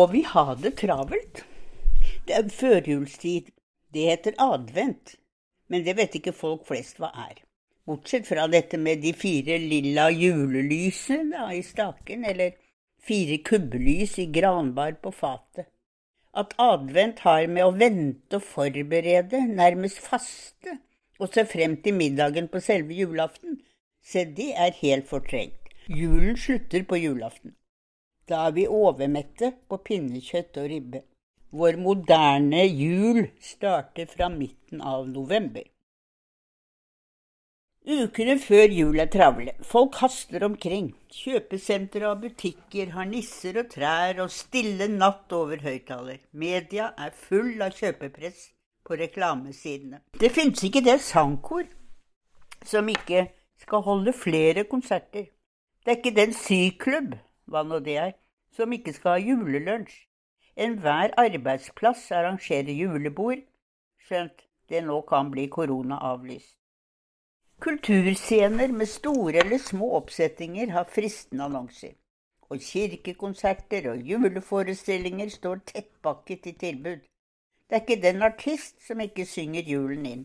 Må vi ha det travelt? Det er førjulstid. Det heter advent. Men det vet ikke folk flest hva er. Bortsett fra dette med de fire lilla julelysene i staken, eller fire kubbelys i granbar på fatet. At advent har med å vente og forberede, nærmest faste, og se frem til middagen på selve julaften, se det er helt fortrengt. Julen slutter på julaften. Da er vi overmette på pinnekjøtt og ribbe. Vår moderne jul starter fra midten av november. Ukene før jul er travle. Folk haster omkring. Kjøpesentre og butikker har nisser og trær og stille natt over høyttaler. Media er full av kjøpepress på reklamesidene. Det finnes ikke det sangkor som ikke skal holde flere konserter. Det er ikke den syklubb, hva nå det er, som ikke skal ha julelunsj. Enhver arbeidsplass arrangerer julebord, skjønt det nå kan bli koronaavlyst. Kulturscener med store eller små oppsettinger har fristende annonser. Og kirkekonserter og juleforestillinger står tettpakket i tilbud. Det er ikke den artist som ikke synger julen inn.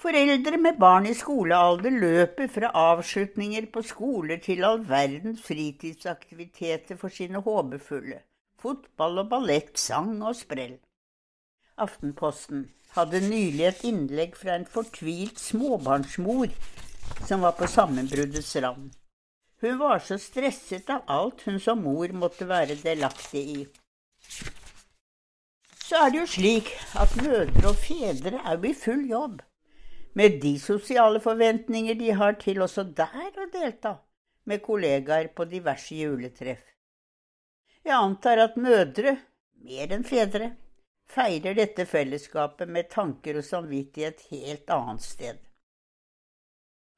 Foreldre med barn i skolealder løper fra avslutninger på skoler til all verdens fritidsaktiviteter for sine håpefulle fotball og ballett, sang og sprell. Aftenposten hadde nylig et innlegg fra en fortvilt småbarnsmor som var på sammenbruddets rand. Hun var så stresset av alt hun som mor måtte være delaktig i. Så er det jo slik at mødre og fedre er jo i full jobb, med de sosiale forventninger de har til også der å delta med kollegaer på diverse juletreff. Jeg antar at mødre, mer enn fedre, feirer dette fellesskapet med tanker og samvittighet helt annet sted.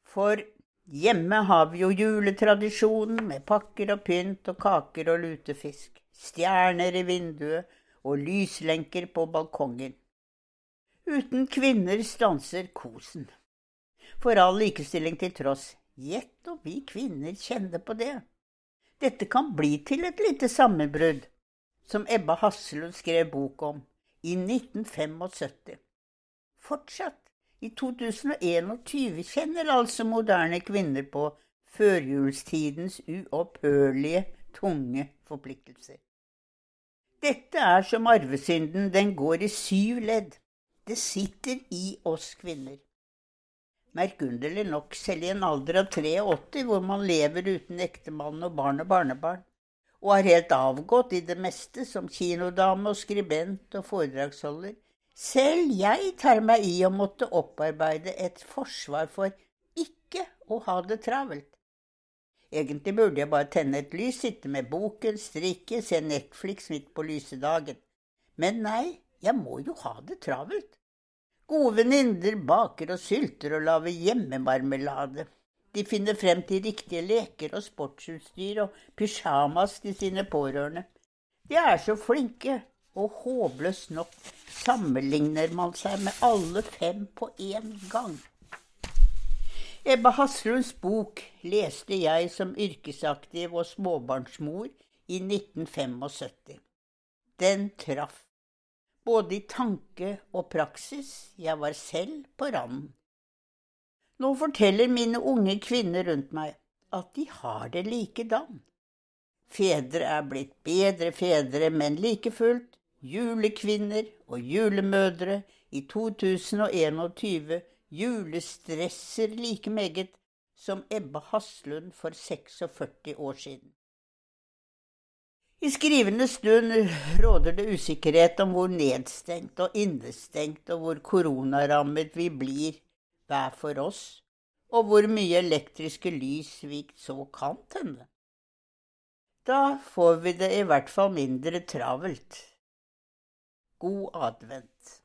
For hjemme har vi jo juletradisjonen med pakker og pynt og kaker og lutefisk, stjerner i vinduet og lyslenker på balkongen. Uten kvinner stanser kosen. For all likestilling til tross, gjett om vi kvinner kjenner på det. Dette kan bli til et lite sammenbrudd, som Ebba Hasselund skrev bok om i 1975. Fortsatt, i 2021, kjenner altså moderne kvinner på førjulstidens uopphørlige, tunge forpliktelser. Dette er som arvesynden, den går i syv ledd. Det sitter i oss kvinner merkunderlig nok selv i en alder av 83, hvor man lever uten ektemann og barn og barnebarn, og er helt avgått i det meste som kinodame og skribent og foredragsholder. Selv jeg tar meg i å måtte opparbeide et forsvar for ikke å ha det travelt. Egentlig burde jeg bare tenne et lys, sitte med boken, strikke, se Netflix midt på lyse dagen. Men nei, jeg må jo ha det travelt. Gode venninner baker og sylter og lager hjemmemarmelade. De finner frem til riktige leker og sportsutstyr og pysjamas til sine pårørende. De er så flinke, og håpløst nok sammenligner man seg med alle fem på én gang. Ebba Haslunds bok leste jeg som yrkesaktiv og småbarnsmor i 1975. Den traff både i tanke og praksis, jeg var selv på randen. Nå forteller mine unge kvinner rundt meg at de har det likedan. Fedre er blitt bedre fedre, men like fullt julekvinner og julemødre i 2021 julestresser like meget som Ebbe Haslund for 46 år siden. I skrivende stund råder det usikkerhet om hvor nedstengt og innestengt og hvor koronarammet vi blir hver for oss, og hvor mye elektriske lys vi så kan tenne. Da får vi det i hvert fall mindre travelt. God advent.